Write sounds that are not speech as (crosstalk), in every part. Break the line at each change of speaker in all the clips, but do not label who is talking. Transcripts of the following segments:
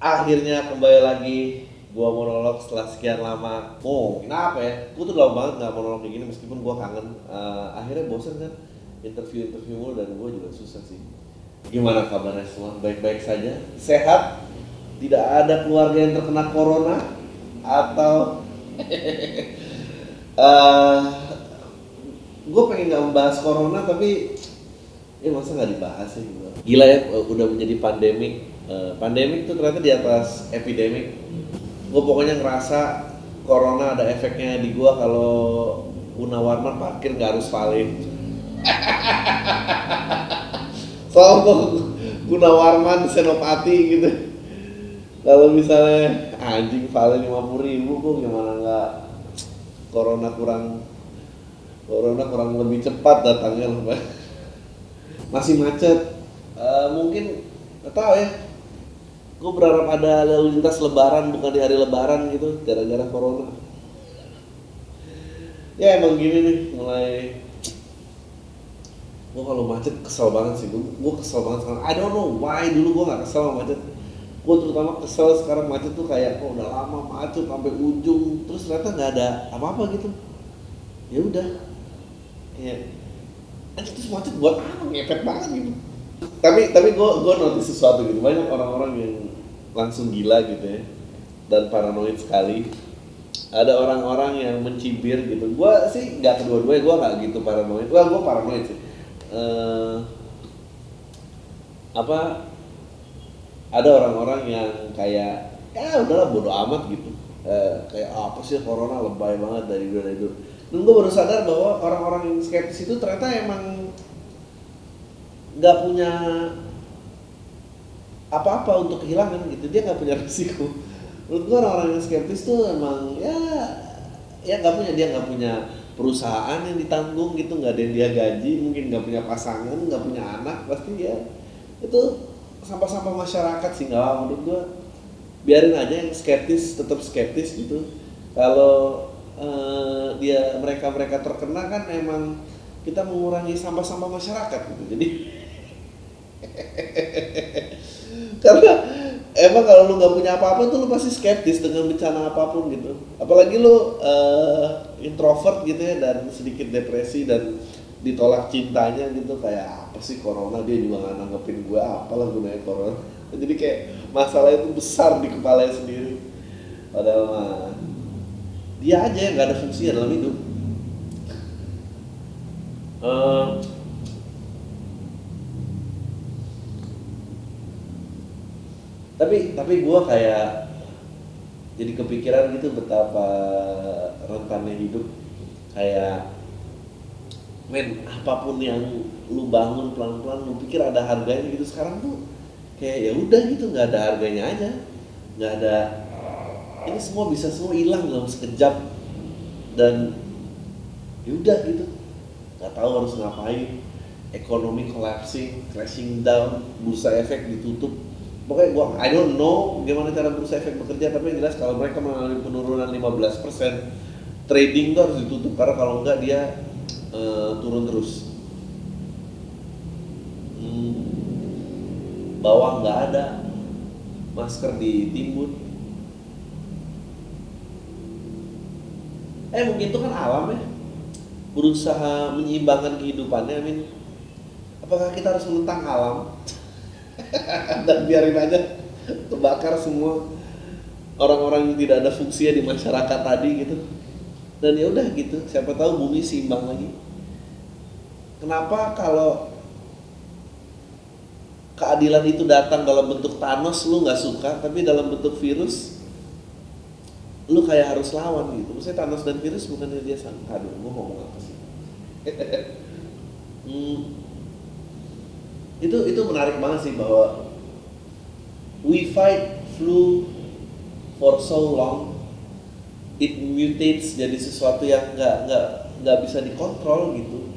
akhirnya kembali lagi gua monolog setelah sekian lama. Oh, kenapa ya? Gua tuh lama banget nggak monolog kayak gini meskipun gua kangen. Eh, akhirnya bosen kan interview-interview mulu dan gua juga susah sih. Gimana kabarnya semua? Baik-baik saja? Sehat? Tidak ada keluarga yang terkena corona? Atau (laughs) eh gue pengen nggak membahas corona tapi ya masa nggak dibahas sih gila ya udah menjadi pandemik Eh, pandemik tuh ternyata di atas epidemik gue pokoknya ngerasa corona ada efeknya di gua kalau Gunawarman parkir nggak harus valid. (laughs) Soalnya Gunawarman Senopati gitu. Kalau misalnya anjing valid lima puluh ribu kok gimana nggak? Corona kurang corona kurang lebih cepat datangnya loh masih macet. Eh, mungkin nggak tahu ya gue berharap ada lalu lintas lebaran bukan di hari lebaran gitu gara-gara corona. Ya emang gini nih mulai gue kalau macet kesel banget sih gue kesel banget sekarang. I don't know why dulu gue gak kesel sama macet. Gue terutama kesel sekarang macet tuh kayak kok udah lama macet sampai ujung terus ternyata nggak ada apa-apa gitu. Ya udah. Kayak anjir terus macet buat apa? Ngepet banget gitu. Tapi tapi gue gue notice sesuatu gitu banyak orang-orang yang langsung gila gitu ya dan paranoid sekali. Ada orang-orang yang mencibir gitu. Gue sih nggak kedua-duanya gue nggak gitu paranoid. Well gue paranoid sih. Eh, apa ada orang-orang yang kayak ya udahlah bodo amat gitu. Eh, kayak "Ah, apa sih corona lebay banget dari dulu dari dulu dan gue baru sadar bahwa orang-orang yang skeptis itu ternyata emang nggak punya apa-apa untuk kehilangan gitu. Dia nggak punya risiko. Menurut gue orang-orang yang skeptis tuh emang ya ya nggak punya. Dia nggak punya perusahaan yang ditanggung gitu. Nggak ada yang dia gaji mungkin nggak punya pasangan nggak punya anak. Pasti ya itu sampah-sampah masyarakat sih. Nggak menurut gue biarin aja yang skeptis tetap skeptis gitu. Kalau eh, dia mereka mereka terkena kan emang kita mengurangi sampah-sampah masyarakat gitu. Jadi (laughs) karena emang kalau lu nggak punya apa-apa tuh lu pasti skeptis dengan bencana apa pun gitu. Apalagi lu eh, introvert gitu ya dan sedikit depresi dan ditolak cintanya gitu. Kayak apa sih corona? Dia juga nggak nanggepin gue apalah gunanya corona? Jadi kayak masalah itu besar di kepalanya sendiri. Padahal mah dia aja yang nggak ada fungsinya dalam hidup. Eh, tapi tapi gue kayak jadi kepikiran gitu betapa rentannya hidup. Kayak men apa pun yang lu bangun pelan-pelan lu pikir ada harganya gitu. Sekarang tuh kayak ya udah gitu nggak ada harganya aja. Nggak ada ini semua bisa semua hilang dalam sekejap. Dan ya udah gitu. Nggak tahu harus ngapain. Ekonomi collapsing crashing down bursa efek ditutup pokoknya gua I don't know gimana cara bursa efek bekerja tapi yang jelas kalau mereka mengalami penurunan 15% trading tuh harus ditutup. Karena kalau enggak dia eh, turun terus. Hmm, bawang nggak ada. Masker ditimbun. Eh mungkin itu kan alam ya. Berusaha menyeimbangkan kehidupannya I mean apakah kita harus menentang alam (laughs) dan biarin aja terbakar semua. Orang-orang yang tidak ada fungsinya di masyarakat tadi gitu. Dan ya udah gitu siapa tahu bumi seimbang lagi. Kenapa kalau keadilan itu datang dalam bentuk Thanos lu nggak suka tapi dalam bentuk virus lu kayak harus lawan gitu. Maksudnya Thanos dan virus bukannya dia sama aduh ngomong apa sih? (laughs) Hmm, itu itu menarik banget sih bahwa we fight flu for so long it mutates jadi sesuatu yang nggak nggak nggak bisa dikontrol gitu.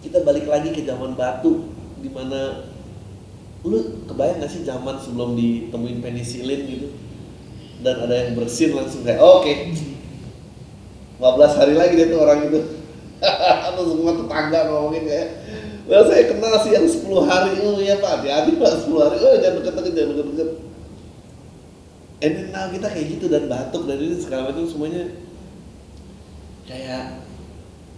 Kita balik lagi ke zaman batu di mana lu kebayang gak sih zaman sebelum ditemuin penisilin gitu? Dan ada yang bersin langsung kayak oh, oke. 15 hari lagi dia tuh orang itu. (laughs) Atau semua tetangga ngomongin kayak well saya kenal sih yang 10 hari. Oh iya pak. Hati-hati pak 10 hari. Oh jangan deket-deket jangan deket-deket. And then now kita kayak gitu dan batuk dan ini segala macam semuanya kayak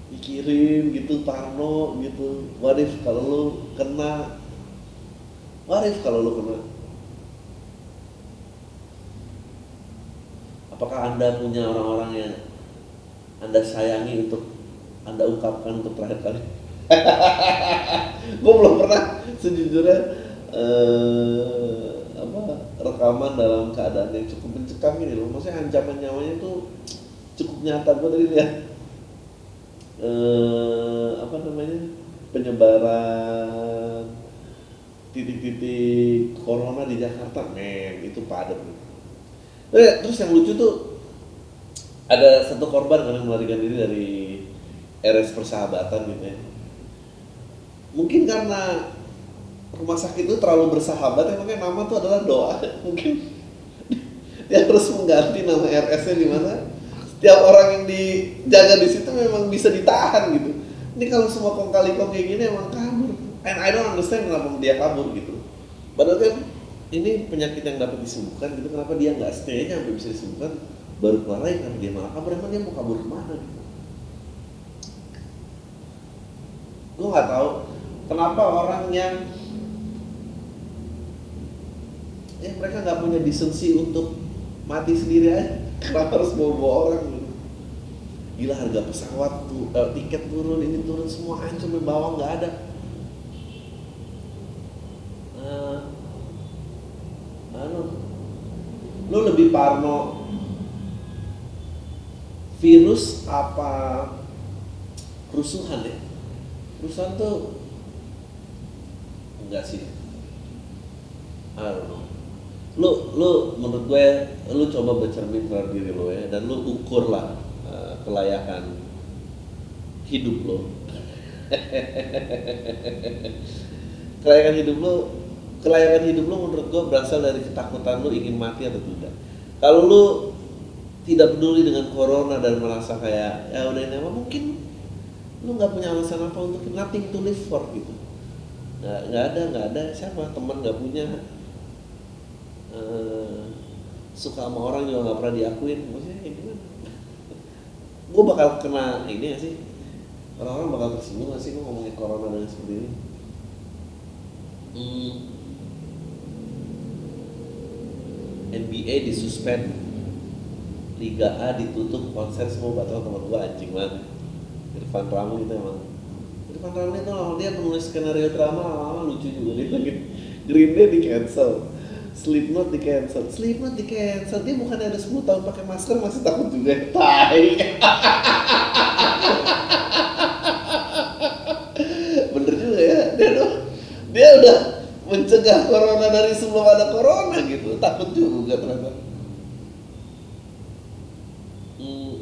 mikirin gitu parno gitu. What if kalau lu kena? What if kalau lu kena? Apakah anda punya orang-orang yang anda sayangi untuk anda ungkapkan untuk terakhir kali (laughs) gue belum pernah sejujurnya eh, apa rekaman dalam keadaan yang cukup mencekam ini loh. Maksudnya ancaman nyawanya tuh cukup nyata gue tadi lihat. Eh, apa namanya penyebaran titik-titik corona di Jakarta men itu padat eh, terus yang lucu tuh ada satu korban kan melarikan diri dari RS persahabatan gitu ya mungkin karena rumah sakit itu terlalu bersahabat ya makanya nama tuh adalah doa. (laughs) Mungkin dia harus mengganti nama RS-nya di mana. Setiap orang yang dijaga di situ memang bisa ditahan gitu. Ini kalau semua kong kali kong kayak gini emang kabur. And I don't understand kenapa dia kabur gitu. Padahal kan ini penyakit yang dapat disembuhkan gitu kenapa dia nggak stay-nya sampai bisa disembuhkan? Baru keluar lagi karena dia malah kabur. Emang dia mau kabur ke mana gitu? Gue nggak tahu kenapa orang yang ya mereka nggak punya desensi untuk mati sendiri aja? Kenapa (laughs) harus bawa bawa orang? Gila harga pesawat tuh eh, tiket turun ini turun semua hancur bawang nggak ada. Uh, anu lu lebih parno virus apa kerusuhan ya? Kerusuhan tuh enggak sih. Know. Lu lu menurut gue lu coba bercermin terhadap diri lo ya dan lu ukur lah uh, kelayakan hidup lo (laughs) kelayakan hidup lo kelayakan hidup lo menurut gue berasal dari ketakutan lu ingin mati atau tidak. Kalau lu tidak peduli dengan corona dan merasa kayak ya udah ini mungkin lu nggak punya alasan apa untuk nothing to live for gitu nggak nggak ada nggak ada. Siapa? Teman nggak punya. Uh, suka sama orang juga nggak pernah diakuin. Maksudnya kayak gimana? (laughs) Gue bakal kena ini ya sih? Orang-orang bakal tersinggung gak sih gue ngomongin corona dan seperti ini. NBA disuspend. Liga A ditutup konser semua. Batal teman gue anjing banget. Irfan Ramu itu emang Irfan Ramu itu lama dia penulis skenario drama lama-lama lucu juga dia bilang Green Day di cancel Slipknot di cancel, Slipknot di cancel. Dia bukan ada 10 tahun pakai masker masih takut juga. Tai. (laughs) Bener juga ya. Dia udah, dia udah mencegah corona dari sebelum ada corona gitu. Takut juga ternyata. Hmm.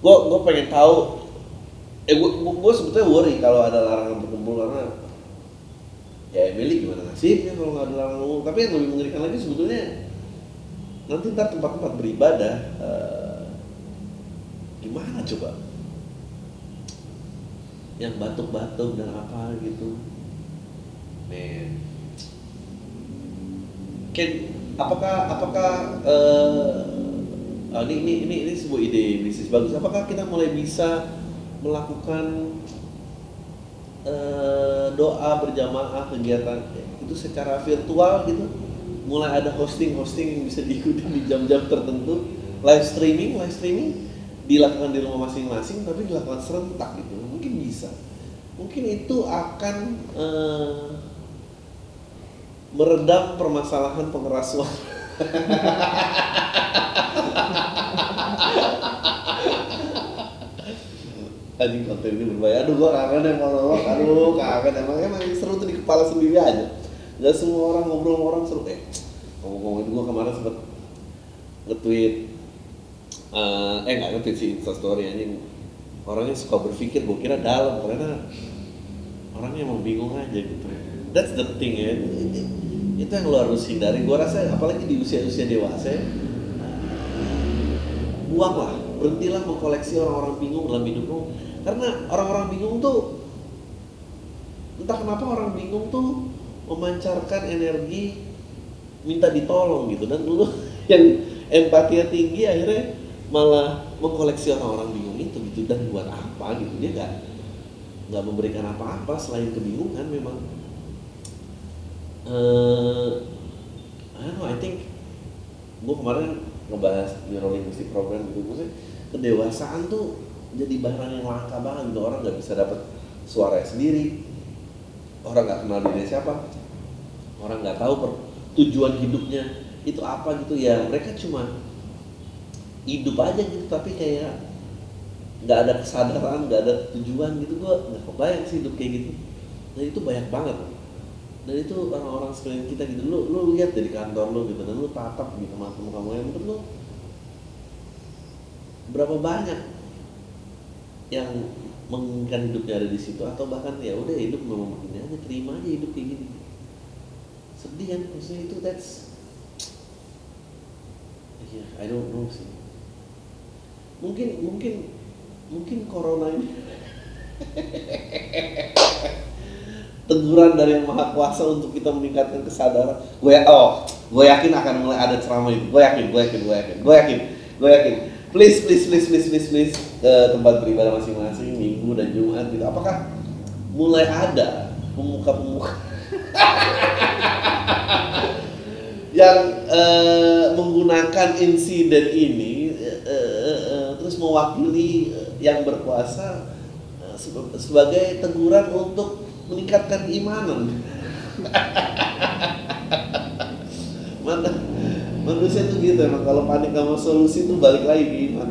Gue gue pengen tahu. Eh gue gue sebetulnya worry kalau ada larangan berkumpul karena ya Emily gimana nasibnya kalau nggak ada larangan umum tapi yang lebih mengerikan lagi sebetulnya nanti ntar tempat-tempat beribadah uh, gimana coba? Yang batuk-batuk dan apa gitu. Men Ken apakah apakah uh, ini, ini ini ini sebuah ide bisnis bagus. Apakah kita mulai bisa melakukan uh, doa berjamaah kegiatan itu secara virtual gitu. Mulai ada hosting-hosting yang bisa diikuti di jam-jam tertentu. Live streaming live streaming dilakukan di rumah masing-masing tapi dilakukan serentak gitu. Mungkin bisa. Mungkin itu akan uh, meredam permasalahan pengeras suara (laughs) anjing konten ini berbahaya aduh gua kangen yang monolog aduh kangen. Emang emang seru tuh di kepala sendiri aja. Gak semua orang ngobrol sama orang seru. Eh ngomong-ngomong itu gua kemarin sempet nge-tweet uh, eh nggak nge-tweet sih instastory anjing. Orangnya suka berpikir gua kira dalam. Karena orangnya emang bingung aja gitu. That's the thing ya. Itu yang lo harus hindari. Gua rasa apalagi di usia-usia dewasa ya, buang lah berhentilah mengkoleksi orang-orang bingung dalam hidupmu karena orang-orang bingung tuh entah kenapa orang bingung tuh memancarkan energi minta ditolong gitu. Dan lu (laughs) yang empatinya tinggi akhirnya malah mengkoleksi orang-orang bingung itu gitu. Dan buat apa gitu? Dia nggak nggak memberikan apa-apa selain kebingungan memang. Uh, I don't know I think gue kemarin ngebahas neurolinguistic program gitu. Gue kedewasaan tuh jadi barang yang langka banget gitu. Orang nggak bisa dapat suara sendiri. Orang nggak kenal dirinya siapa. Orang nggak tahu per, tujuan hidupnya itu apa gitu. Ya mereka cuma hidup aja gitu tapi kayak nggak ada kesadaran nggak ada tujuan gitu. Gua nggak kebayang sih hidup kayak gitu. Dan itu banyak banget. Dan itu orang-orang sekeliling kita gitu. Lu lu lihat dari kantor lu gitu dan lu tatap gitu sama temen kamu yang menurut lu berapa banyak yang menginginkan hidupnya ada di situ? Atau bahkan ya udah hidup memang begini aja terima aja hidup kayak gini. Sedih kan maksudnya itu that's yeah, I don't know sih. Mungkin mungkin mungkin corona ini (laughs) teguran dari yang maha kuasa untuk kita meningkatkan kesadaran. Gue oh gue yakin akan mulai ada ceramah itu gue yakin gue yakin gue yakin gue yakin gue yakin please please please please please please ke tempat beribadah masing-masing minggu dan jumat gitu. Apakah mulai ada pemuka-pemuka (laughs) yang uh, menggunakan insiden ini uh, uh, terus mewakili yang berkuasa sebagai teguran untuk meningkatkan imanan (laughs) mana manusia tuh gitu emang kalau panik sama solusi tuh balik lagi (laughs) ke iman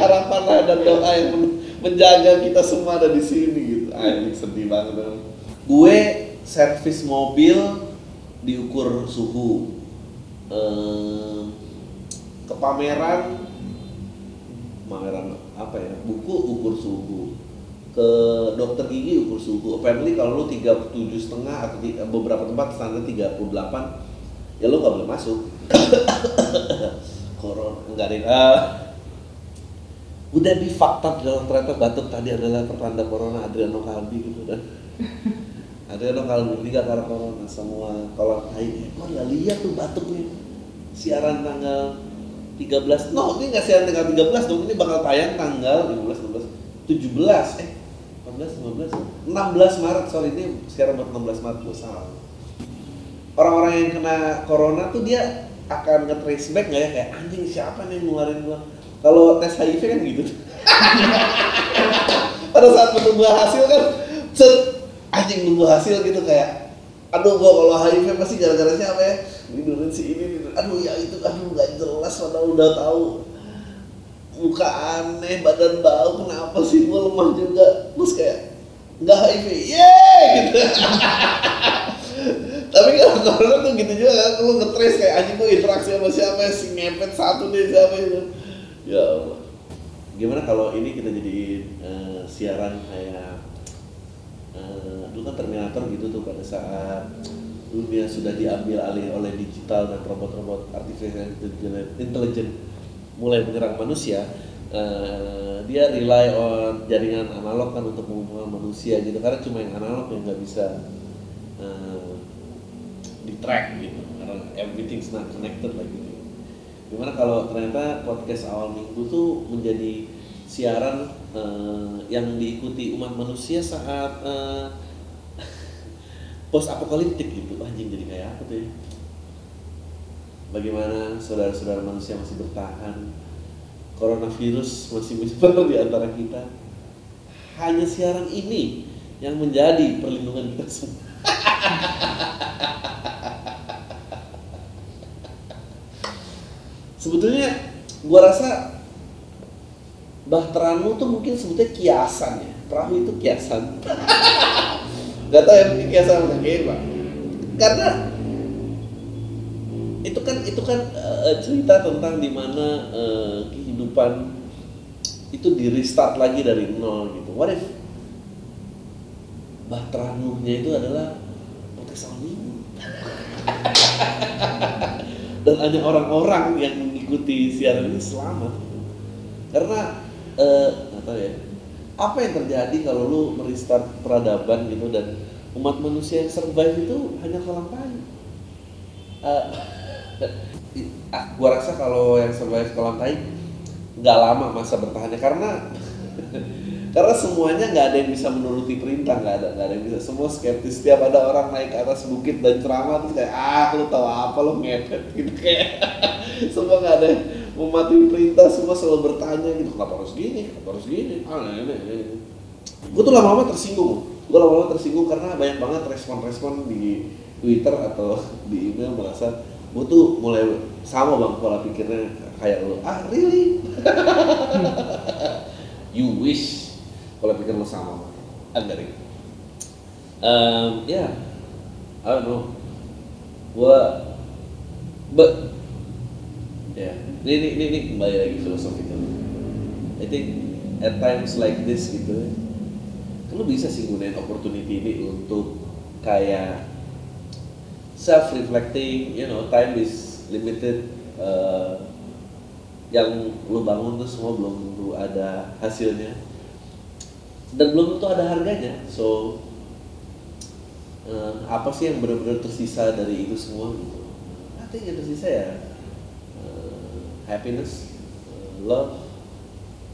harapan dan doa yang menjaga kita semua ada di sini gitu. Ini sedih banget gue servis mobil diukur suhu. Ehm, ke pameran pameran apa ya? Buku ukur suhu ke dokter gigi ukur suhu. Apparently kalau lu 37 setengah atau beberapa tempat standar 38 ya lu gak boleh masuk. (coughs) Corona enggak deh uh, udah di fakta dalam ternyata batuk tadi adalah pertanda corona Adriano Kalbi gitu dan (laughs) Adriano Kalbi juga karena corona semua kalau tai kok nggak lihat tuh batuk nih siaran tanggal 13 no ini nggak siaran tanggal 13 dong ini bakal tayang tanggal 15 16 17 eh 14, 15, 16 Maret sorry ini sekarang buat 16 Maret gue salah. Orang-orang yang kena corona tuh dia akan nge-trace back nggak ya? Kayak anjing siapa nih yang ngeluarin gua? Kalau tes HIV kan gitu. (laughs) Pada saat menunggu hasil kan set anjing nunggu hasil gitu kayak aduh gua kalau HIV pasti gara-gara siapa ya? Ini si ini aduh ya itu aduh nggak jelas padahal udah tahu muka aneh, badan bau, kenapa sih gue lemah juga? Terus kayak nggak HIV, yeay gitu. (laughs) Tapi kalau corona tuh gitu juga kan, lu ngetres kayak anjing gue interaksi sama siapa si ngepet satu deh siapa itu. Ya Allah. Gimana kalau ini kita jadi uh, siaran kayak uh, kan Terminator gitu tuh pada saat dunia sudah diambil alih oleh digital dan robot-robot artificial intelligence mulai menyerang manusia uh, dia rely on jaringan analog kan untuk menghubungkan manusia gitu. Karena cuma yang analog yang nggak bisa uh, di track gitu. Karena everything's not connected lagi. Gitu. gimana kalau ternyata podcast awal minggu tuh menjadi siaran uh, yang diikuti umat manusia saat (laughs) uh, post apokaliptik gitu anjing jadi kayak apa tuh ya bagaimana saudara-saudara manusia masih bertahan, coronavirus masih menyebar di antara kita. Hanya siaran ini yang menjadi perlindungan kita semua. Sebetulnya gua rasa bahteranu tuh mungkin sebetulnya kiasan ya. Perahu itu kiasan. (laughs) Gak tau ya mungkin kiasan apa Karena itu kan itu kan uh, cerita tentang di mana uh, kehidupan itu di restart lagi dari nol gitu. What if Bahtera itu adalah podcast (laughs) dan hanya orang-orang yang mengikuti siaran ini selamat. Karena uh, ya apa yang terjadi kalau lu merestart peradaban gitu dan umat manusia yang survive itu hanya kolang kaling uh, ah, gua rasa kalau yang survive kolam tai nggak lama masa bertahannya. Karena (laughs) karena semuanya nggak ada yang bisa menuruti perintah nggak ada nggak ada yang bisa. Semua skeptis. Setiap ada orang naik ke atas bukit dan ceramah terus kayak ah lu tahu apa lu ngepet. (laughs) Gitu kayak (laughs) semua nggak ada mematuhi perintah. Semua selalu bertanya gitu kenapa harus gini? Kenapa harus gini? Ah ini, ini. gue tuh lama-lama tersinggung. Gue lama-lama tersinggung karena banyak banget respon-respon di Twitter atau di email merasa gue tuh mulai sama bang pola pikirnya kayak lo ah really (laughs) you wish pola pikir lo sama agak um, ya yeah. I don't know gue but ya yeah. ini, ini ini kembali lagi filosofi kan I think at times like this gitu kan lo bisa sih gunain opportunity ini untuk kayak self reflecting you know time is limited uh, yang lu bangun tuh semua belum tentu ada hasilnya. Dan belum tentu ada harganya. So uh, apa sih yang benar-benar tersisa dari itu semua gitu? Nanti yang tersisa ya. Uh, happiness uh, love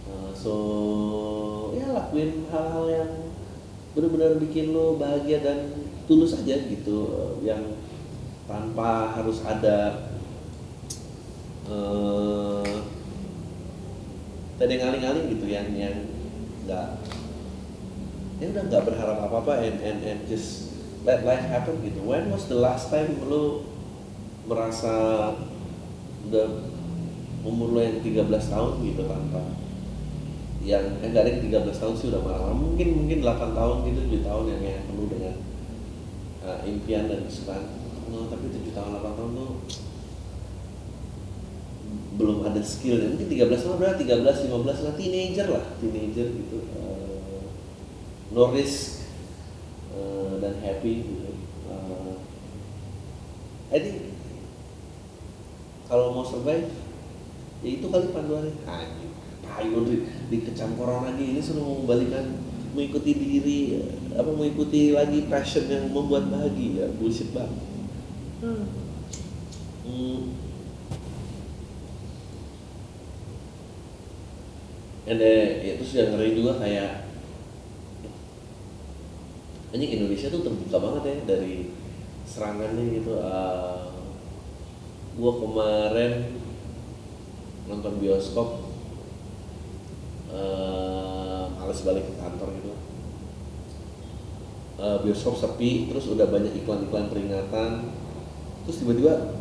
uh, so ya lakuin hal-hal yang benar-benar bikin lo bahagia dan tulus aja gitu yang tanpa harus ada uh, tadi ngaling-ngaling gitu yang yang nggak ya udah nggak berharap apa apa and, and and just let life happen gitu. When was the last time lo merasa udah umur lo yang 13 tahun gitu tanpa yang eh enggak ada 13 tahun sih udah malah mungkin mungkin 8 tahun gitu 7 tahun yang yang penuh dengan uh, impian dan kesukaan no, tapi tujuh tahun 8 tahun tuh belum ada skill. Ya. mungkin 13 tahun berarti 13 15 lah teenager lah. Teenager gitu uh, no risk uh, dan happy gitu. Uh, I think kalau mau survive ya itu kali panduannya. Anjing payu di, dikecam corona ini suruh membalikan mengikuti diri apa mengikuti lagi passion yang membuat bahagia bullshit banget Hmm. hmm. Ya terus yang ngeri juga kayak ini Indonesia tuh terbuka banget ya dari serangannya gitu. Uh, gua kemarin nonton bioskop uh, males balik ke kantor gitu uh, bioskop sepi terus udah banyak iklan-iklan peringatan terus tiba-tiba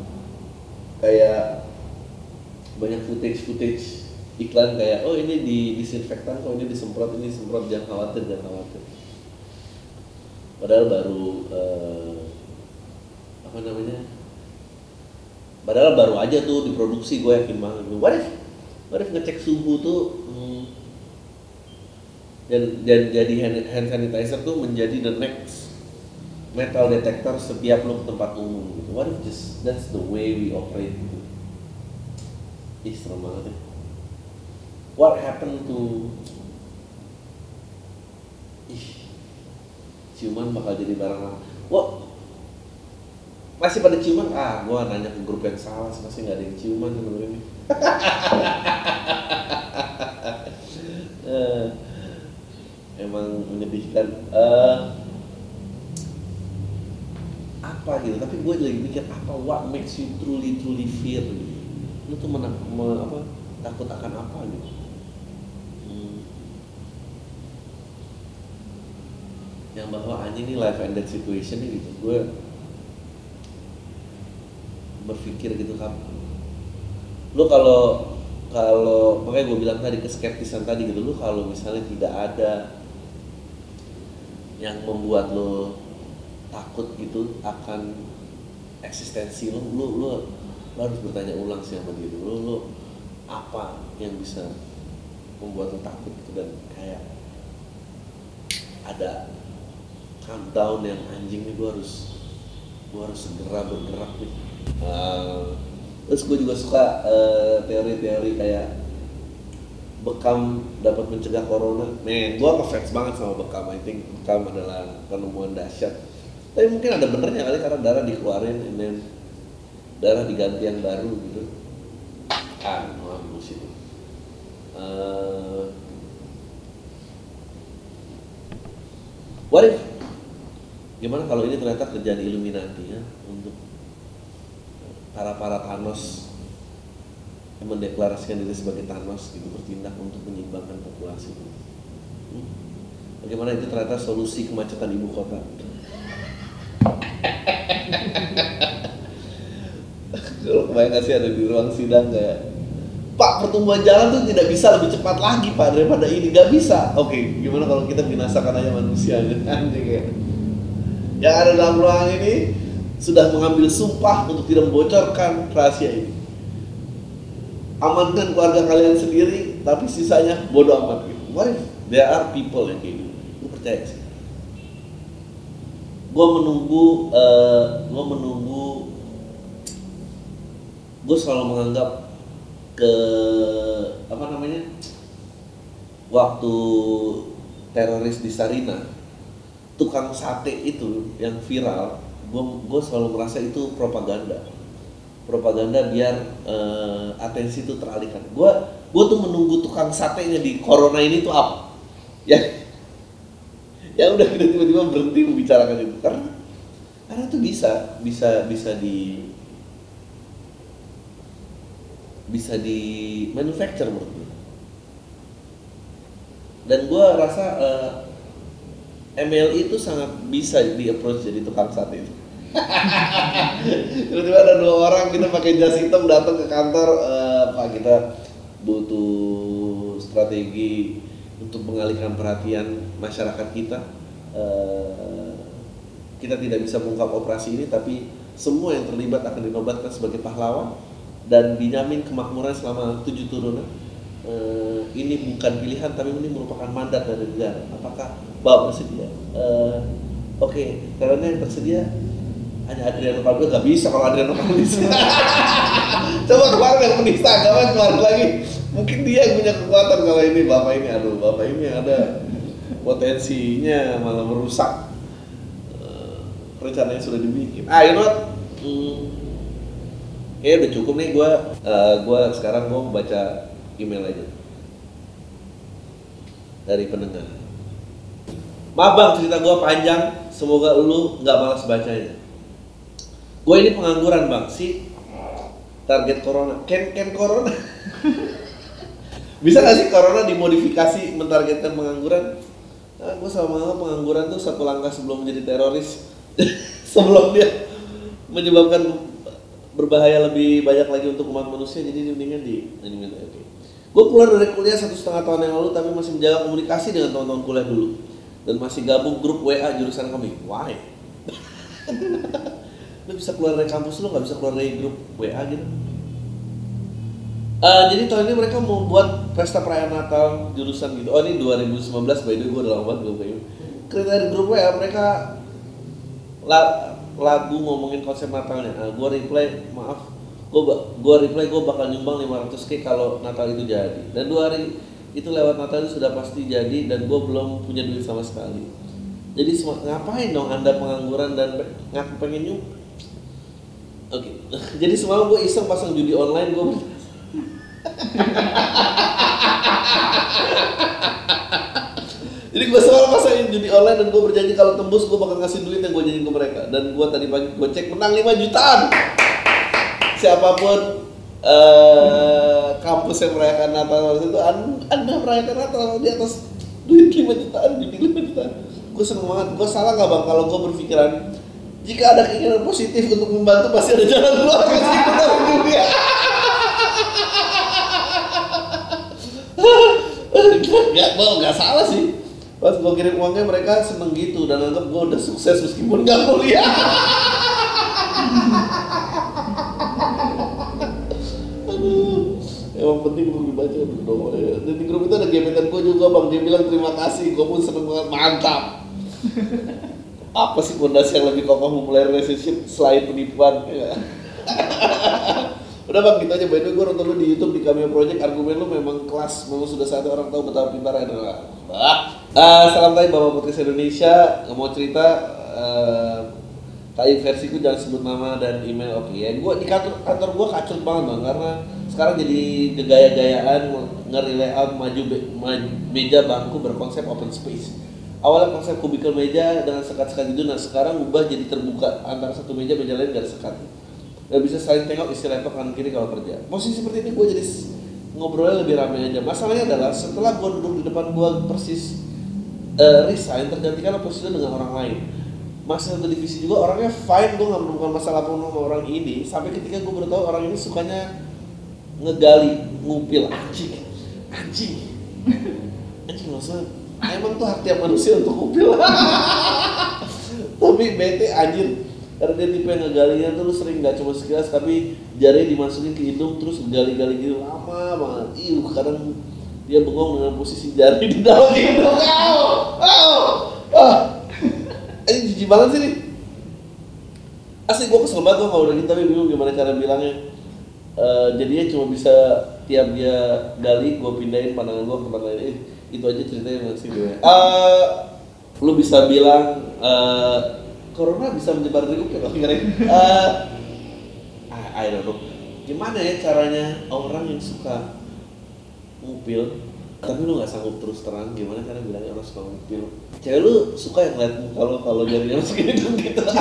kayak banyak footage footage iklan kayak oh ini di disinfektan kok ini disemprot ini disemprot. Jangan khawatir jangan khawatir. Padahal baru uh, apa namanya? Padahal baru aja tuh diproduksi gue yakin banget what if what if ngecek suhu tuh hmm, dan, dan jadi hand, hand sanitizer tuh menjadi the next metal detector setiap lo ke tempat umum gitu. What if just that's the way we operate gitu. Ih serem banget ya. What happened to Ih ciuman bakal jadi barang lama. Wah masih pada ciuman ah gua nanya ke grup yang salah masih nggak ada yang ciuman sebenarnya uh, (laughs) emang menyedihkan uh, apa gitu. Tapi gue lagi mikir apa what makes you truly truly fear gitu? Lu tuh menak, me, apa takut akan apa gitu? Hmm. yang bahwa anjing ini life and death situation nih gitu. Gue berpikir gitu kan lu kalau kalau makanya gue bilang tadi keskeptisan tadi gitu. Lu kalau misalnya tidak ada yang membuat lo takut gitu akan eksistensi lo lo lo, harus bertanya ulang sih sama diri lo lo apa yang bisa membuat lo takut gitu dan kayak ada countdown yang anjing nih gue harus gue harus segera bergerak nih uh, terus gue juga suka uh, teori-teori kayak bekam dapat mencegah corona. Men, gue ngefans banget sama bekam. I think bekam adalah penemuan dahsyat tapi mungkin ada benernya kali karena darah dikeluarin ini darah diganti yang baru gitu. Ah maaf itu uh, what gimana kalau ini ternyata kerjaan Illuminati ya untuk para para Thanos yang mendeklarasikan diri sebagai Thanos gitu bertindak untuk menyeimbangkan populasi. Hmm? bagaimana itu ternyata solusi kemacetan ibu kota kalau kebayang sih ada di ruang sidang kayak Pak pertumbuhan jalan tuh tidak bisa lebih cepat lagi Pak daripada ini nggak bisa. Oke, gimana kalau kita binasakan aja manusia anjing ya. Yang ada dalam ruangan ini sudah mengambil sumpah untuk tidak membocorkan rahasia ini. Amankan keluarga kalian sendiri, tapi sisanya bodoh amat gitu. What if there are people yang kayak gitu? Gue percaya sih. Gue menunggu, uh, eh, gue menunggu, gue selalu menganggap ke apa namanya waktu teroris di Sarina tukang sate itu yang viral gue gue selalu merasa itu propaganda. Propaganda biar uh, atensi itu teralihkan. Gue gue tuh menunggu tukang satenya di corona ini tuh apa? Ya ya udah kita tiba-tiba berhenti membicarakan itu karena karena itu bisa bisa bisa di bisa di manufacture menurut gue dan gue rasa uh, eh, MLI itu sangat bisa di approach jadi tukang sate itu. (laughs) Tiba-tiba ada dua orang kita pakai jas hitam datang ke kantor uh, pak kita butuh strategi untuk mengalihkan perhatian masyarakat kita uh, kita tidak bisa mengungkap operasi ini tapi semua yang terlibat akan dinobatkan sebagai pahlawan dan dijamin kemakmuran selama tujuh turunan. Uh, ini bukan pilihan tapi ini merupakan mandat dari negara. Apakah Bapak bersedia? Uh, Oke, okay, karena yang tersedia hanya Adriano Kalbel nggak bisa kalau Adriano Kalbel (laughs) Coba kemarin yang menista agama kemarin lagi. Mungkin dia yang punya kekuatan kalau ini bapak ini, aduh bapak ini ada potensinya malah merusak. Uh, rencana yang sudah dibikin. Ah, you know what? Hmm, udah cukup nih gue uh, gue sekarang mau baca email aja. Dari pendengar. Maaf bang cerita gue panjang. Semoga lu nggak malas bacanya. Gue ini pengangguran bang. Sih target corona. Ken ken corona (laughs) bisa gak sih corona dimodifikasi mentargetkan pengangguran? Nah, gue sama menganggap pengangguran tuh satu langkah sebelum menjadi teroris. (laughs) Sebelum dia menyebabkan berbahaya lebih banyak lagi untuk umat manusia jadi mendingan di ini oke. Okay. gue keluar dari kuliah satu setengah tahun yang lalu tapi masih menjaga komunikasi dengan teman-teman kuliah dulu. Dan masih gabung grup WA jurusan kami. Why? (laughs) Lu bisa keluar dari kampus lu nggak bisa keluar dari grup WA gitu Uh, jadi tahun ini mereka mau buat pesta perayaan Natal jurusan gitu. Oh ini 2019 by the way gue udah lama banget gue kayak. Kriteria grup WA mereka lah lagu ngomongin konsep Natalnya. Nah, gue reply, maaf, gue gua reply gue bakal nyumbang 500 k kalau Natal itu jadi. Dan dua hari itu lewat Natal itu sudah pasti jadi dan gue belum punya duit sama sekali. Jadi ngapain dong anda pengangguran dan ngaku pengen nyum? Oke, okay. (laughs) jadi semalam gue iseng pasang judi online gue Jadi gue selalu pasangin judi online dan gue berjanji kalau tembus gue bakal ngasih duit yang gue janjiin ke mereka. Dan gue tadi pagi gue cek menang 5 jutaan. Siapa pun uh, kampus yang merayakan Natal itu anda merayakan Natal di atas duit 5 jutaan, judi 5 jutaan. Gue seneng banget. Gue salah gak bang kalau gue berpikiran jika ada keinginan positif untuk membantu pasti ada jalan keluar dalam (laughs) dunia. Gak, gak salah sih. Pas gue kirim uangnya mereka seneng gitu. Dan anggap gue udah sukses meskipun gak kuliah. Aduh. Emang penting untuk dibaca dong dan di grup itu ada gebetan gue juga bang. Dia bilang terima kasih. Gue pun seneng banget. Mantap. Apa sih fondasi yang lebih kokoh memulai relationship selain penipuan? ya. Udah bang, gitu aja. Gue nonton lu di Youtube di Cameo Project, argumen lu memang kelas. Memang sudah saatnya orang tahu betapa pintar adalah. Uh, salam tanya Bapak Putri Indonesia, mau cerita uh, versiku jangan sebut nama dan email oke ya gue di kantor kantor gue kacau banget bang karena sekarang jadi gegaya-gayaan ngeri layout maju, be- maju meja bangku berkonsep open space awalnya konsep kubikel meja dengan sekat-sekat itu nah sekarang ubah jadi terbuka antara satu meja meja lain gak sekat gak bisa saling tengok isi laptop kanan kiri kalau kerja. Posisi seperti ini gue jadi ngobrolnya lebih ramai aja. Masalahnya adalah setelah gue duduk di depan gue persis eh, resign tergantikan posisi dengan orang lain. Masih satu divisi juga orangnya fine gue nggak menemukan masalah apa sama orang ini. Sampai ketika gue baru orang ini sukanya ngegali ngupil. Anjing anjing. (laughs) Anjing maksudnya emang tuh hak tiap manusia untuk ngupil? (laughs) Tapi bete anjir karena dia tipe yang ngegalinya tuh sering nggak cuma sekilas tapi jari dimasukin ke hidung terus gali-gali gitu. Lama banget. Iu kadang dia bengong dengan posisi jari di dalam hidung. Au! Au! ah! Ini jijik banget sih nih asli gue kesel banget gue kalau udah gitu tapi bingung gimana cara bilangnya. Eh, jadinya cuma bisa tiap dia gali gue pindahin pandangan gue ke lain Eh, itu aja ceritanya masih gue Eh, lu bisa bilang eh, corona bisa menyebar di oke keren Eh, ah, I don't know. Gimana ya caranya orang yang suka ngupil? Tapi lu nggak sanggup terus terang gimana cara bilangnya orang suka ngupil? Cewek lu suka yang ngeliat muka lu kalau jarinya masukin hidung gitu. (laughs)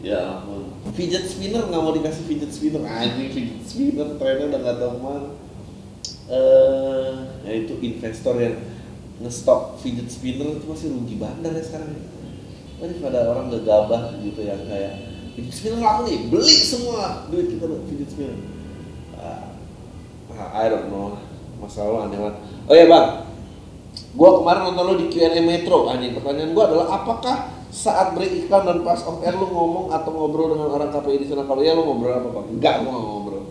Ya ampun. Fidget spinner nggak mau dikasih fidget spinner. Anjing fidget spinner trennya udah nggak tahu mana eh ya itu investor yang ngestok fidget spinner itu masih rugi bandar ya sekarang ya. Ini pada orang gegabah gitu yang kayak fidget spinner laku nih beli semua duit kita buat fidget spinner. Ah, ah, I don't know masalah lo aneh banget. Oh ya bang. Gua kemarin nonton lo di Q&A Metro. Anjing pertanyaan gua adalah apakah saat break iklan dan pas off air lu ngomong atau ngobrol dengan orang KPI di sana? Kalau ya lu ngobrol apa bang? Enggak gua ngobrol.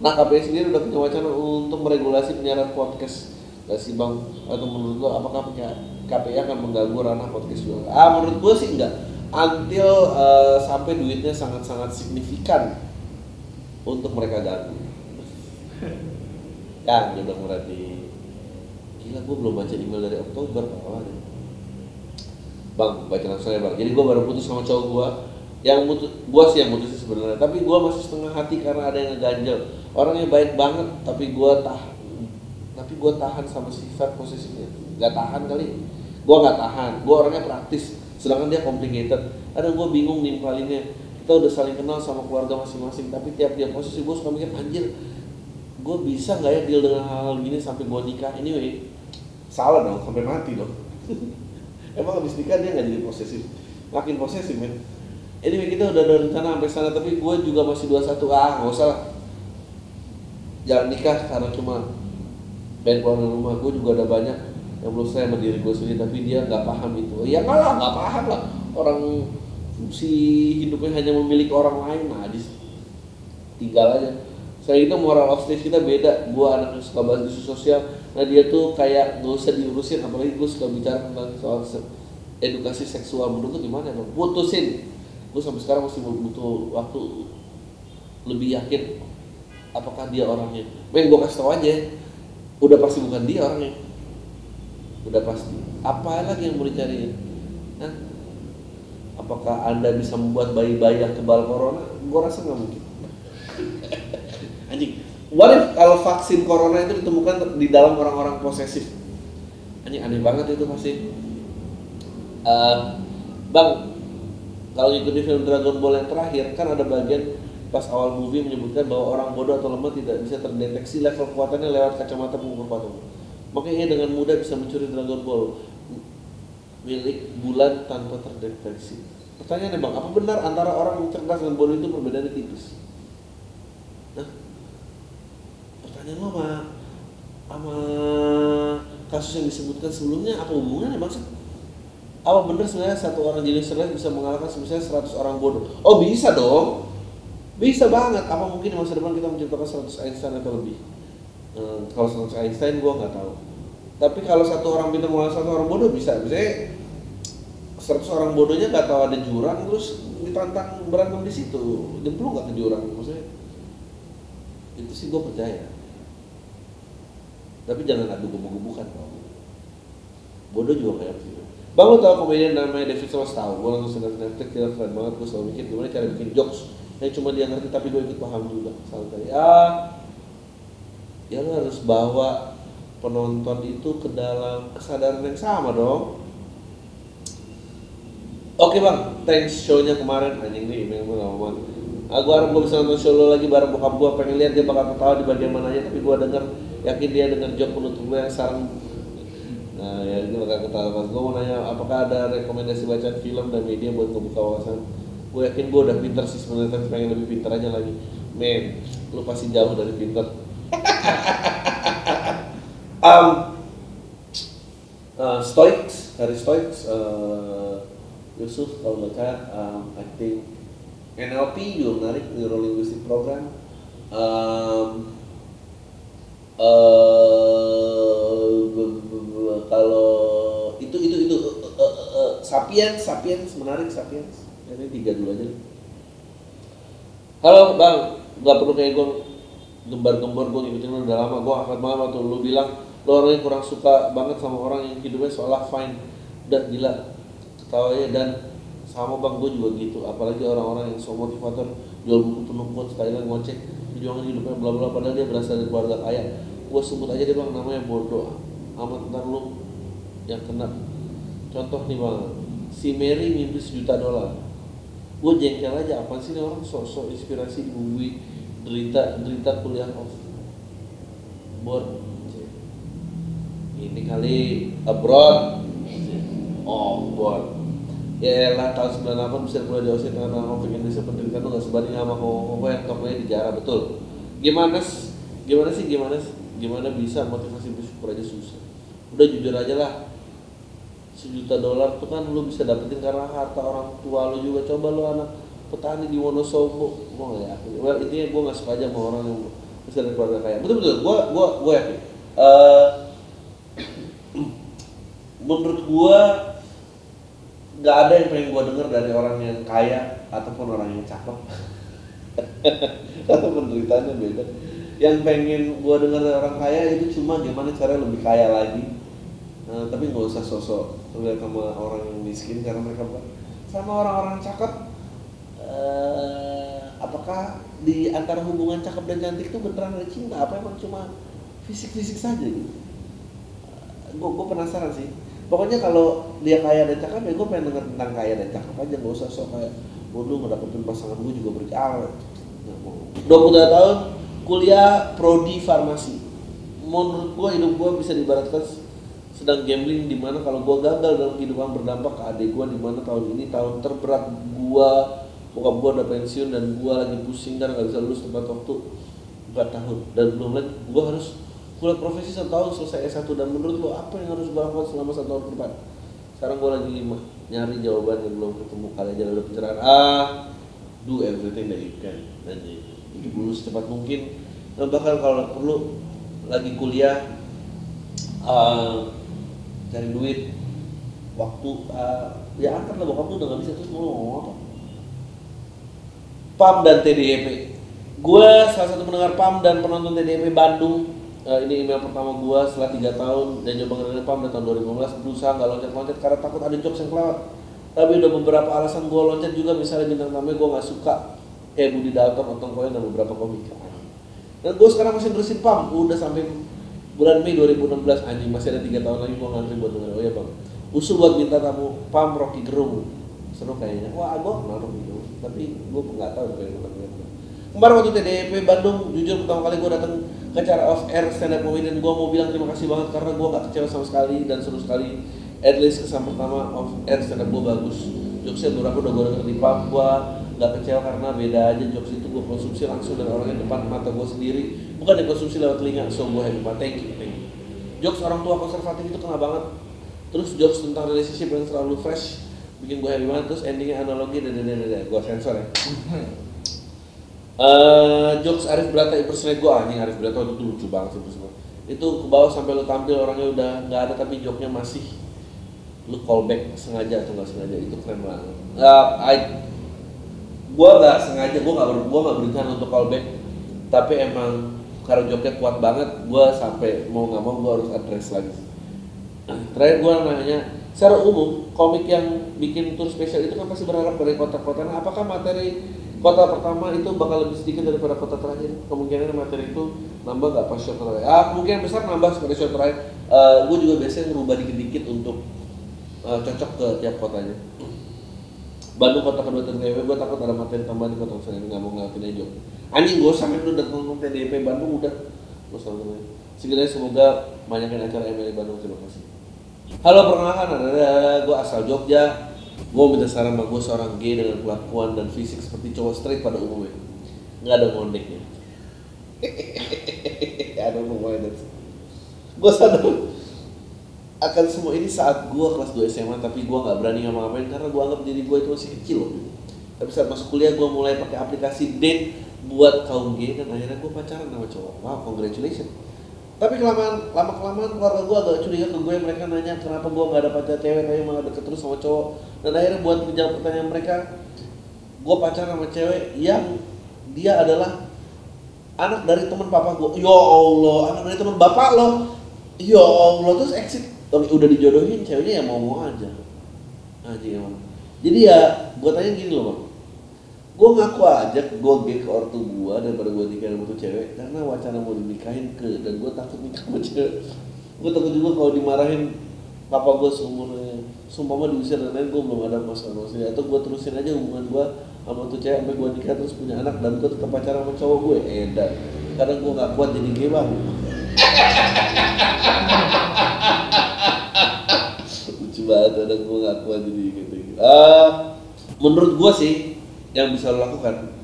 Nah KPI sendiri udah punya wacana untuk meregulasi penyiaran podcast gak sih bang atau menurut lo apakah punya KPI akan mengganggu ranah podcast juga ah menurut gua sih enggak. Until eh, sampai duitnya sangat-sangat signifikan untuk mereka ganggu. (laughs) Kan udah berarti gila gue belum baca email dari Oktober apa bang baca langsung ya bang. Jadi gue baru putus sama cowok gue yang putus gue sih yang putus sebenarnya tapi gue masih setengah hati karena ada yang ngeganjel. Orangnya baik banget tapi gue tahan tapi gue tahan sama sifat posisinya. Nggak tahan kali. Gue nggak tahan. Gue orangnya praktis. Sedangkan dia complicated. Kadang gue bingung nimpalinnya kita udah saling kenal sama keluarga masing-masing tapi tiap dia posisi gue suka mikir anjir gue bisa nggak ya deal dengan hal-hal gini sampai gue nikah? Anyway salah dong sampai mati dong. (laughs) Emang habis nikah dia nggak jadi posesif. Makin posesif men. Anyway kita udah ada rencana sampai sana tapi gue juga masih 21 ah nggak usah lah. Jangan nikah karena cuma keluar dari rumah gue juga ada banyak yang belum selesai sama diri gue sendiri tapi dia nggak paham itu. Ya nggak nggak paham lah. Orang fungsi hidupnya hanya memiliki orang lain nah di tinggal aja. Saya itu moral of stage kita beda. Gue anak yang suka bahas isu sosial nah dia tuh kayak nggak usah diurusin apalagi gue suka bicara tentang soal edukasi seksual. Menurut lu gimana bang? Putusin. Gue sampai sekarang masih butuh waktu lebih yakin apakah dia orangnya. Men gue kasih tau aja udah pasti bukan dia orangnya. Udah pasti. Apa lagi yang mau dicariin Hah? apakah anda bisa membuat bayi-bayi yang kebal corona? Gue rasa nggak mungkin. (laughs) Anjing. What if kalau vaksin corona itu ditemukan di dalam orang-orang posesif? Anjing aneh banget itu pasti. Eh, bang kalau ngikutin film Dragon Ball yang terakhir kan ada bagian pas awal movie menyebutkan bahwa orang bodoh atau lemah tidak bisa terdeteksi level kekuatannya lewat kacamata pengukur kekuatan. Makanya ia dengan mudah bisa mencuri Dragon Ball milik bulan tanpa terdeteksi. Pertanyaannya bang apa benar antara orang yang cerdas dan bodoh itu perbedaannya tipis? Nah pertanyaan lo sama sama kasus yang disebutkan sebelumnya apa hubungannya bang? Apa benar sebenarnya satu orang jenis cerdas bisa mengalahkan misalnya 100 orang bodoh? Oh bisa dong bisa banget. Apa mungkin di masa depan kita menciptakan 100 Einstein atau lebih? Hmm, kalau 100 Einstein gua nggak tahu. Tapi kalau satu orang pintar mengalahkan satu orang bodoh bisa. Misalnya 100 orang bodohnya nggak tahu ada jurang terus ditantang berantem di situ. Jempol nggak ke jurang maksudnya? Itu sih gue percaya. Tapi jangan adu gebuk-gebukan dong bodoh juga kayak gitu Bang lo tau komedian namanya David Ross? Tau, gue langsung sedang Netflix dia keren banget, gue selalu mikir gimana cara bikin jokes yang cuma dia ngerti tapi gue ikut paham juga santai. Ya, ya lo harus bawa penonton itu ke dalam kesadaran yang sama dong. Oke bang, thanks show-nya kemarin anjing nih, memang gue. Ah, gue harap gue bisa nonton show lo lagi bareng bokap gue, pengen lihat dia bakal ketawa di bagian mana aja, tapi gue denger yakin dia denger joke penutup gue yang sekarang Nah, ya ini bakal ketawa gue mau nanya apakah ada rekomendasi bacaan film dan media buat ngebuka wawasan gue yakin gue udah pinter sih sebenarnya tapi pengen lebih pinter aja lagi. Men lu pasti jauh dari pinter. (laughs) Um, uh, Stoics dari Stoics uh, Yusuf kalau baca um, I think NLP juga menarik Neuro Linguistic Program. Um, uh, kalau itu itu itu uh, uh, uh, sapiens sapiens menarik sapiens ini tiga dulu aja halo bang. Nggak perlu kayak gue gembar-gembor gue ngikutin udah lama. Gue akan banget waktu lu bilang lu orang yang kurang suka banget sama orang yang hidupnya seolah fine dan gila. Ketawanya dan sama bang gue juga gitu. Apalagi orang-orang yang so motivator jual buku penuh sekali lagi ngocek perjuangan hidupnya bla bla padahal dia berasal dari keluarga kaya. Gue sebut aja deh bang namanya bodoh amat. Ntar lu yang kena. Contoh nih bang. Si Mary mimpi sejuta dolar gue jengkel aja apa sih orang? Sok-sok inspirasi dibumbui derita derita kuliah off board ini kali abroad. Off board ya lah tahun 98 bisa kuliah di Aussie karena konflik Indonesia pendidikan tuh gak sebanding sama koko yang tokonya di Jara betul. Gimana sih gimana sih? Gimana gimana bisa motivasi bersyukur aja susah? Udah jujur aja lah sejuta dolar tuh kan lu bisa dapetin karena harta orang tua lu juga. Coba lu anak petani di Wonosobo. Nggak yakin. Well, intinya gua nggak suka aja sama orang yang bisa dari keluarga kaya. Betul betul gua gua gua yakin. Uh, (clears throat) menurut gua nggak ada yang pengen gua denger dari orang yang kaya ataupun orang yang cakep. (laughs) Atau penderitaannya beda. Yang pengen gua denger dari orang kaya itu cuma gimana cara lebih kaya lagi nah, tapi nggak usah sosok lihat sama orang yang miskin karena mereka bukan sama orang-orang cakep. Uh, apakah di antara hubungan cakep dan cantik itu beneran ada cinta? Apa emang cuma fisik-fisik saja gitu? Gue gue penasaran sih. Pokoknya kalau dia kaya dan cakep ya gue pengen denger tentang kaya dan cakep aja. Nggak usah sok kayak dulu ngedapetin pasangan gue juga berjalan dua puluh tahun kuliah prodi farmasi. Menurut gue hidup gue bisa dibaratkan sedang gambling di mana kalau gue gagal dalam kehidupan berdampak ke adik gue di mana tahun ini tahun terberat gue bokap gue udah pensiun dan gue lagi pusing dan gak bisa lulus tepat waktu 4 tahun. Dan belum lagi gue harus kuliah profesi satu tahun selesai S1 dan menurut lo apa yang harus gue lakukan selama satu tahun ke depan? Sekarang gue lagi nyari jawaban yang belum ketemu kali aja ada pencerahan. Ah do everything that you can dan hidup dulu secepat mungkin. Dan bahkan kalau perlu lagi kuliah uh, cari duit. Waktu uh, ya angkat lah bokap lu udah gak bisa terus mau ngomong apa? PAM dan TDIP gue salah satu pendengar PAM dan penonton TDIP Bandung. Uh, ini email pertama gue setelah tiga tahun dan coba ngedengerin PAM dari tahun 2015 berusaha gak loncat-loncat karena takut ada jokes yang kelewat. Tapi udah beberapa alasan gue loncat juga misalnya bintang tamunya gue gak suka. Kayak Budi Dalton, Otong Koyen dan beberapa komik. Dan gue sekarang masih terusin PAM. Udah sampai bulan Mei 2016 anjing masih ada tiga tahun lagi gua ngantri buat dengerin oh ya bang. Usul buat minta tamu Pam Rocky Gerung. Seru kayaknya. Wah gua kenal Rocky Gerung. Tapi gua nggak tahu pengen nonton kemarin waktu TDP Bandung jujur pertama kali gua datang ke acara off air stand up comedy dan gua mau bilang terima kasih banget karena gua gak kecewa sama sekali dan seru sekali. At least kesan pertama off air stand up gua bagus. Jokesnya beberapa udah gua denger di pub gua gak kecewa karena beda aja. Jokes itu gue konsumsi langsung dari orang yang depan mata gue sendiri. Bukan dikonsumsi lewat telinga so gue happy banget. Thank you thank you. Jokes orang tua konservatif itu kena banget. Terus jokes tentang relationship yang selalu fresh bikin gue happy banget. Terus endingnya analogi dan dan dan gue sensor ya. Uh, (laughs) jokes Arif Brata impersonate gue anjing Arif Brata itu lucu banget sih semua itu ke bawah sampai lu tampil orangnya udah nggak ada tapi joknya masih lu callback sengaja atau nggak sengaja itu keren banget. Uh, I gue nggak sengaja gue nggak gue nggak berencana untuk callback tapi emang karena joknya kuat banget gue sampai mau nggak mau gue harus address lagi terakhir gue nanya
secara umum komik yang bikin tour spesial itu kan pasti berharap dari kota-kota. Nah, apakah materi kota pertama itu bakal lebih sedikit daripada kota terakhir? Kemungkinan materi itu nambah nggak pas show terakhir? Ah, kemungkinan besar nambah pada show terakhir. Uh, gue juga biasanya ngerubah dikit-dikit untuk uh, cocok ke tiap kotanya. Bandung kota kedua TDP, gue takut ada materi tambahan di kota saya nggak mau ngelakuin aja. Anjing gue sampai udah datang ke TDP Bandung udah, gue selalu Segera semoga banyakkan acara MLI Bandung terima kasih. Halo perkenalkan ada gue asal Jogja. Gue minta saran sama gue seorang gay dengan kelakuan dan fisik seperti cowok straight pada umumnya. Nggak ada ngondeknya. (laughs) ada pokoknya Gue sadar akan semua ini saat gue kelas 2 SMA tapi gue nggak berani ngapa-ngapain karena gue anggap diri gue itu masih kecil loh. Tapi saat masuk kuliah gue mulai pakai aplikasi date buat kaum gay dan akhirnya gue pacaran sama cowok. Wow, congratulations. Tapi kelamaan lama kelamaan keluarga gue agak curiga ke gue mereka nanya kenapa gue nggak ada pacar cewek tapi malah deket terus sama cowok. Dan akhirnya buat menjawab pertanyaan mereka gue pacaran sama cewek yang dia adalah anak dari teman papa gue ya allah anak dari teman bapak lo. Ya allah terus exit udah dijodohin ceweknya ya mau mau aja. Aja emang. Jadi ya gue tanya gini loh bang. Gue ngaku aja gue gay ke ortu gue daripada gue nikahin sama tuh cewek karena wacana mau dinikahin ke dan gue takut nikah sama cewek. Gue takut juga kalau dimarahin papa gue seumurnya. Sumpah mah diusir dan lain gue belum ada masalah masalah atau gue terusin aja hubungan gue sama tuh cewek sampai gue nikah terus punya anak dan gue tetap pacaran sama cowok gue edan karena gue gak kuat jadi gay bang (laughs) banget ada gue gak kuat jadi gitu. Uh, menurut gue sih yang bisa lo lakukan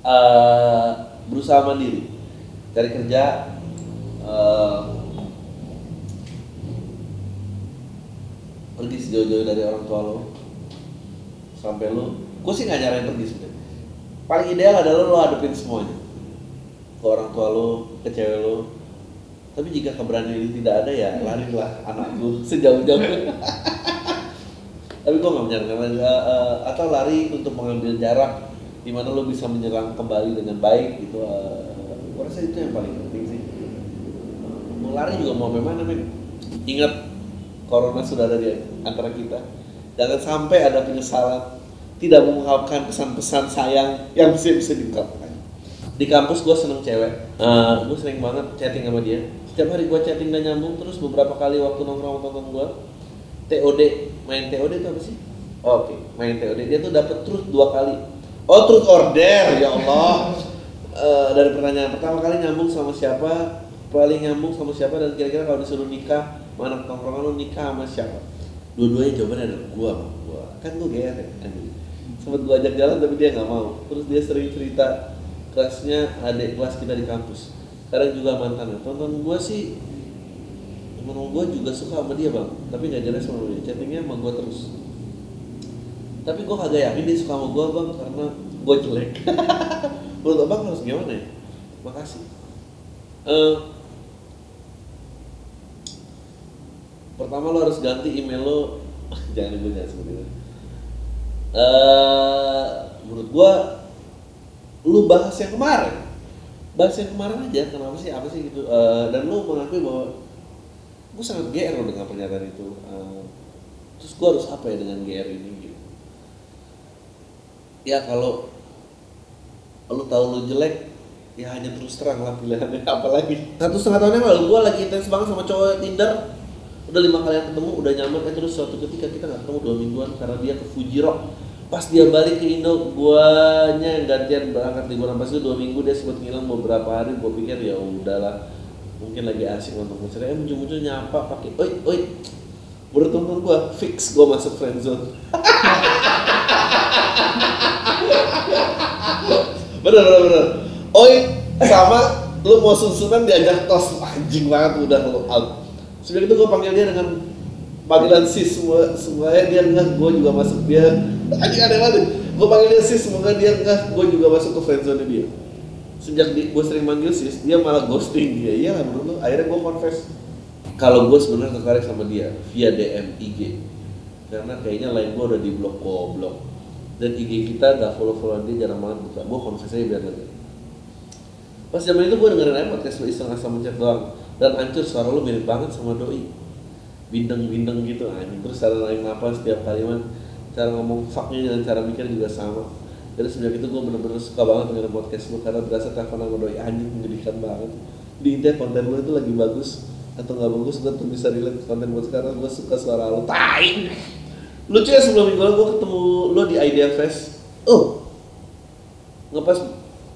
uh, berusaha mandiri. Cari kerja uh, pergi sejauh-jauh dari orang tua lo sampai lo gue sih nggak nyaranin pergi sebenarnya paling ideal adalah lo hadapin semuanya. Ke orang tua lo ke cewek lo tapi jika keberanian itu tidak ada ya larilah anakku sejauh-jauh. Tapi gue nggak menyarankan uh, uh, atau lari untuk mengambil jarak di mana lo bisa menyerang kembali dengan baik gitu uh, gue rasa itu yang paling penting sih. Mau lari juga mau bagaimana men ingat corona sudah ada di antara kita. Jangan sampai ada penyesalan tidak mengungkapkan pesan-pesan sayang yang bisa bisa diungkapkan. Di kampus gue seneng cewek. Uh, gue sering banget chatting sama dia setiap hari gue chatting dan nyambung terus beberapa kali waktu nongkrong sama temen gue TOD main TOD itu apa sih? Oh, Oke, okay. main TOD dia tuh dapat truth dua kali. Oh, truth order ya Allah. uh, (laughs) dari pertanyaan pertama kali nyambung sama siapa, paling nyambung sama siapa dan kira-kira kalau disuruh nikah, mana tongkrongan lu nikah sama siapa? Dua-duanya jawabannya adalah gua, gua. Kan gua GR ya. Sempat gua ajak jalan tapi dia nggak mau. Terus dia sering cerita kelasnya adik kelas kita di kampus. Sekarang juga mantannya. Tonton gua sih menurut gue juga suka sama dia bang. Tapi nggak jelas sama dia chattingnya sama gue terus. Tapi gue kagak yakin dia suka sama gue bang karena gue jelek. (laughs) Menurut abang harus gimana ya? Makasih. Uh, pertama lo harus ganti email lo. (laughs) Jangan gue jangan seperti itu uh, menurut gue lu bahas yang kemarin bahas yang kemarin aja kenapa sih apa sih gitu. Uh, dan lu mengakui bahwa gue sangat GR dengan pernyataan itu. Uh, terus gue harus apa ya dengan GR ini gitu? Ya kalau lo tahu lo jelek ya hanya terus terang lah pilihannya (laughs) apalagi. Satu setengah tahun yang lalu gue lagi intens banget sama cowok Tinder. Udah lima kali yang ketemu udah nyaman. Eh terus suatu ketika kita nggak ketemu dua mingguan karena dia ke Fuji Rock pas dia balik ke Indo guanya yang gantian berangkat liburan. Pas itu dua minggu dia sempat ngilang beberapa hari. Gue pikir ya udahlah mungkin lagi asik nonton konser eh muncul-muncul nyapa pakai oi oi temen gue fix gue masuk friendzone (laughs) bener bener bener. Oi sama lu mau susunan diajak tos. Anjing banget udah lu out. Sejak itu gue panggil dia dengan panggilan sis semua semuanya dia enggak gue juga masuk. Dia anjing ada banget. Gue panggil dia sis semoga dia enggak gue juga masuk ke friendzone dia. Sejak gue sering manggil sis dia malah ghosting dia. Iya lah menurut lo akhirnya gue confess. Kalau gue sebenarnya tertarik sama dia via DM IG karena kayaknya lain gue udah di blok goblok. Dan IG kita gak follow follow dia jarang banget buka. Gue confess aja biar lega pas zaman itu gue dengerin aja podcast lo iseng asal mencet doang. Dan hancur suara lo mirip banget sama doi. Bindeng-bindeng gitu anjing. Terus cara lain apa setiap kalimat cara ngomong fucknya dan cara mikir juga sama. Jadi sejak itu gue bener-bener suka banget dengan podcast lu karena berasa telepon sama doi anjing menjadikan banget. Di intinya konten lu itu lagi bagus atau nggak bagus gue tuh bisa relate konten buat sekarang gue suka suara lu tai lucu ya sebelum minggu gue ketemu lo di Idea Fest. Oh! Ngepas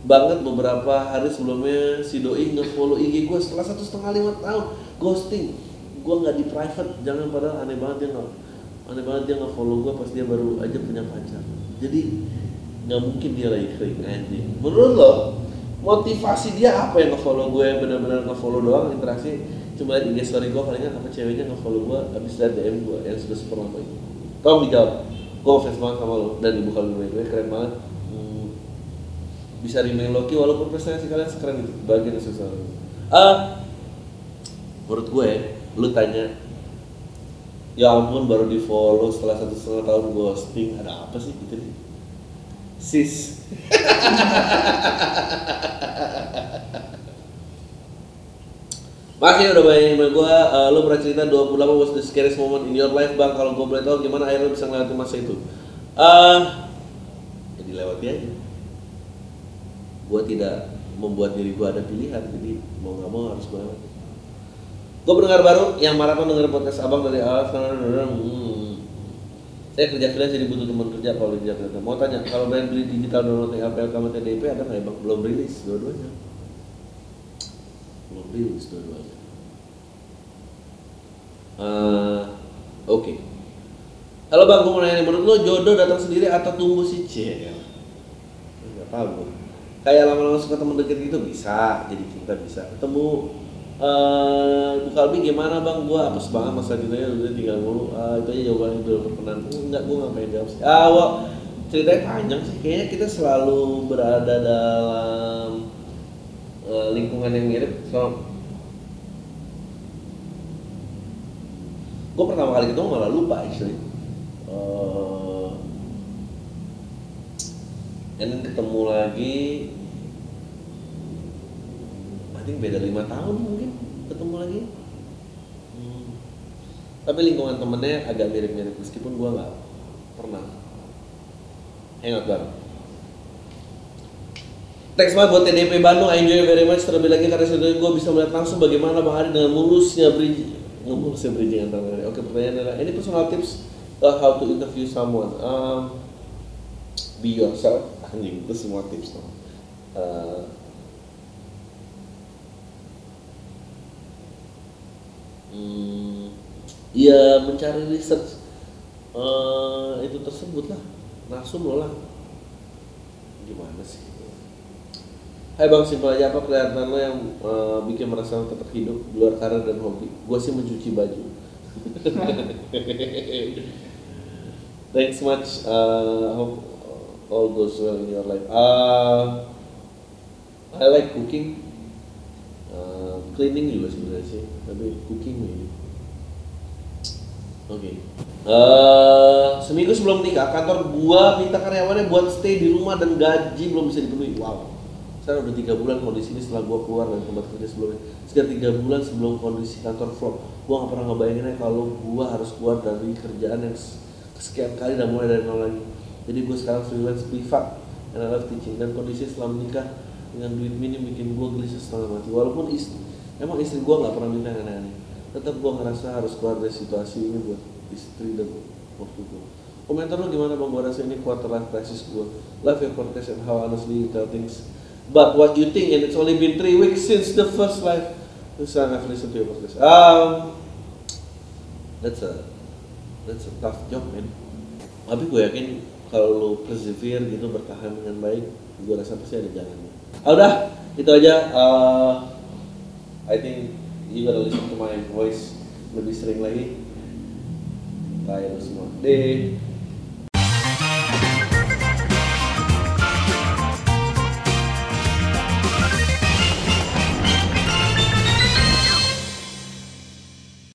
banget beberapa hari sebelumnya si doi nge-follow IG gue setelah satu setengah lima tahun ghosting. Gue nggak di private jangan padahal aneh banget dia nggak aneh banget dia nggak follow gue pas dia baru aja punya pacar. Jadi nggak mungkin dia lagi kering anjing. Menurut lo motivasi dia apa yang nge-follow gue benar-benar nge-follow doang interaksi? Cuma lihat IG story gue palingan apa ceweknya nge-follow gue habis lihat DM gue yang sudah super lama itu tolong dijawab. Gue fans banget sama lo dan dibuka dulu gue keren banget. Hmm, bisa remain Loki walaupun prestasi kalian sekeren itu bagian dari sesuatu ah menurut gue lu tanya ya ampun baru di follow setelah satu setengah tahun ghosting. Ada apa sih gitu nih? Sis. (laughs) Makasih udah banyak email gue, uh, lo pernah cerita 28 was the scariest moment in your life bang? Kalau gue boleh tahu gimana akhirnya bisa melewati masa itu? Uh, Ya dilewati aja. Gue tidak membuat diri gue ada pilihan, jadi mau gak mau harus gue lewati Gue pendengar baru yang maraton denger podcast abang dari awal hmm. Saya kerja freelance jadi butuh teman kerja kalau di Jakarta Mau tanya, kalau pengen beli digital download THPL sama TDP ada nggak ya bang? Belum rilis dua-duanya belum rilis dua-duanya. Uh, Oke. Okay. Halo bang, gue mau nanya menurut lo jodoh datang sendiri atau tumbuh si C? Gak tau. Kayak lama-lama suka temen deket gitu bisa, jadi cinta bisa. Ketemu uh, Bu Kalbi gimana bang? Gue apes banget masa ditanya udah tinggal mulu. Uh, itu aja jawabannya udah berkenan. Enggak, gue gak pengen jawab sih. Ah, well, ceritanya panjang sih. Kayaknya kita selalu berada dalam uh, lingkungan yang mirip so gue pertama kali ketemu malah lupa actually uh, and then ketemu lagi think beda lima tahun mungkin ketemu lagi. Hmm. tapi lingkungan temennya agak mirip-mirip meskipun gue nggak pernah hangout bareng. Thanks banget buat TDP Bandung, I enjoy very much. Terlebih lagi karena sudah gue bisa melihat langsung bagaimana Bang Ari dengan mulusnya bridging Mulusnya bridging antara mereka Oke pertanyaan adalah, ini personal tips uh, how to interview someone? Um, Be yourself, anjing itu semua tips dong uh, hmm, Ya mencari research uh, itu tersebut lah Langsung lo lah Gimana sih Hai bang, simpel aja apa kelihatan lo yang uh, bikin merasa tetap hidup di luar karir dan hobi? Gue sih mencuci baju. (laughs) Thanks much. Uh, hope all goes well in your life. Uh, I like cooking. Uh, cleaning juga sebenarnya sih, tapi cooking maybe. Oke. Okay. Uh, seminggu sebelum nikah, kantor gua minta karyawannya buat stay di rumah dan gaji belum bisa dipenuhi. Wow sekarang udah tiga bulan kondisi ini setelah gue keluar dari tempat kerja sebelumnya sekitar tiga bulan sebelum kondisi kantor flop gue gak pernah ngebayanginnya kalau gue harus keluar dari kerjaan yang sekian kali dan mulai dari nol lagi jadi gue sekarang freelance privat I love teaching dan kondisi setelah menikah dengan duit minim bikin gue gelisah setengah mati. Walaupun istri, emang istri gue gak pernah minta aneh-aneh tetap gue ngerasa harus keluar dari situasi ini buat istri dan waktu gue komentar lo gimana bang? Gue rasa ini quarter life crisis gue life your podcast and how honestly you tell things. But what you think and it's only been three weeks since the first live this time I've listened to your podcast. Um that's a that's a tough job man. Tapi gue yakin kalau lo persevere gitu bertahan dengan baik gue rasa pasti ada jalannya ah, udah. Itu aja. Uh, I think you gotta listen to my voice lebih sering lagi. Lo semua. Deh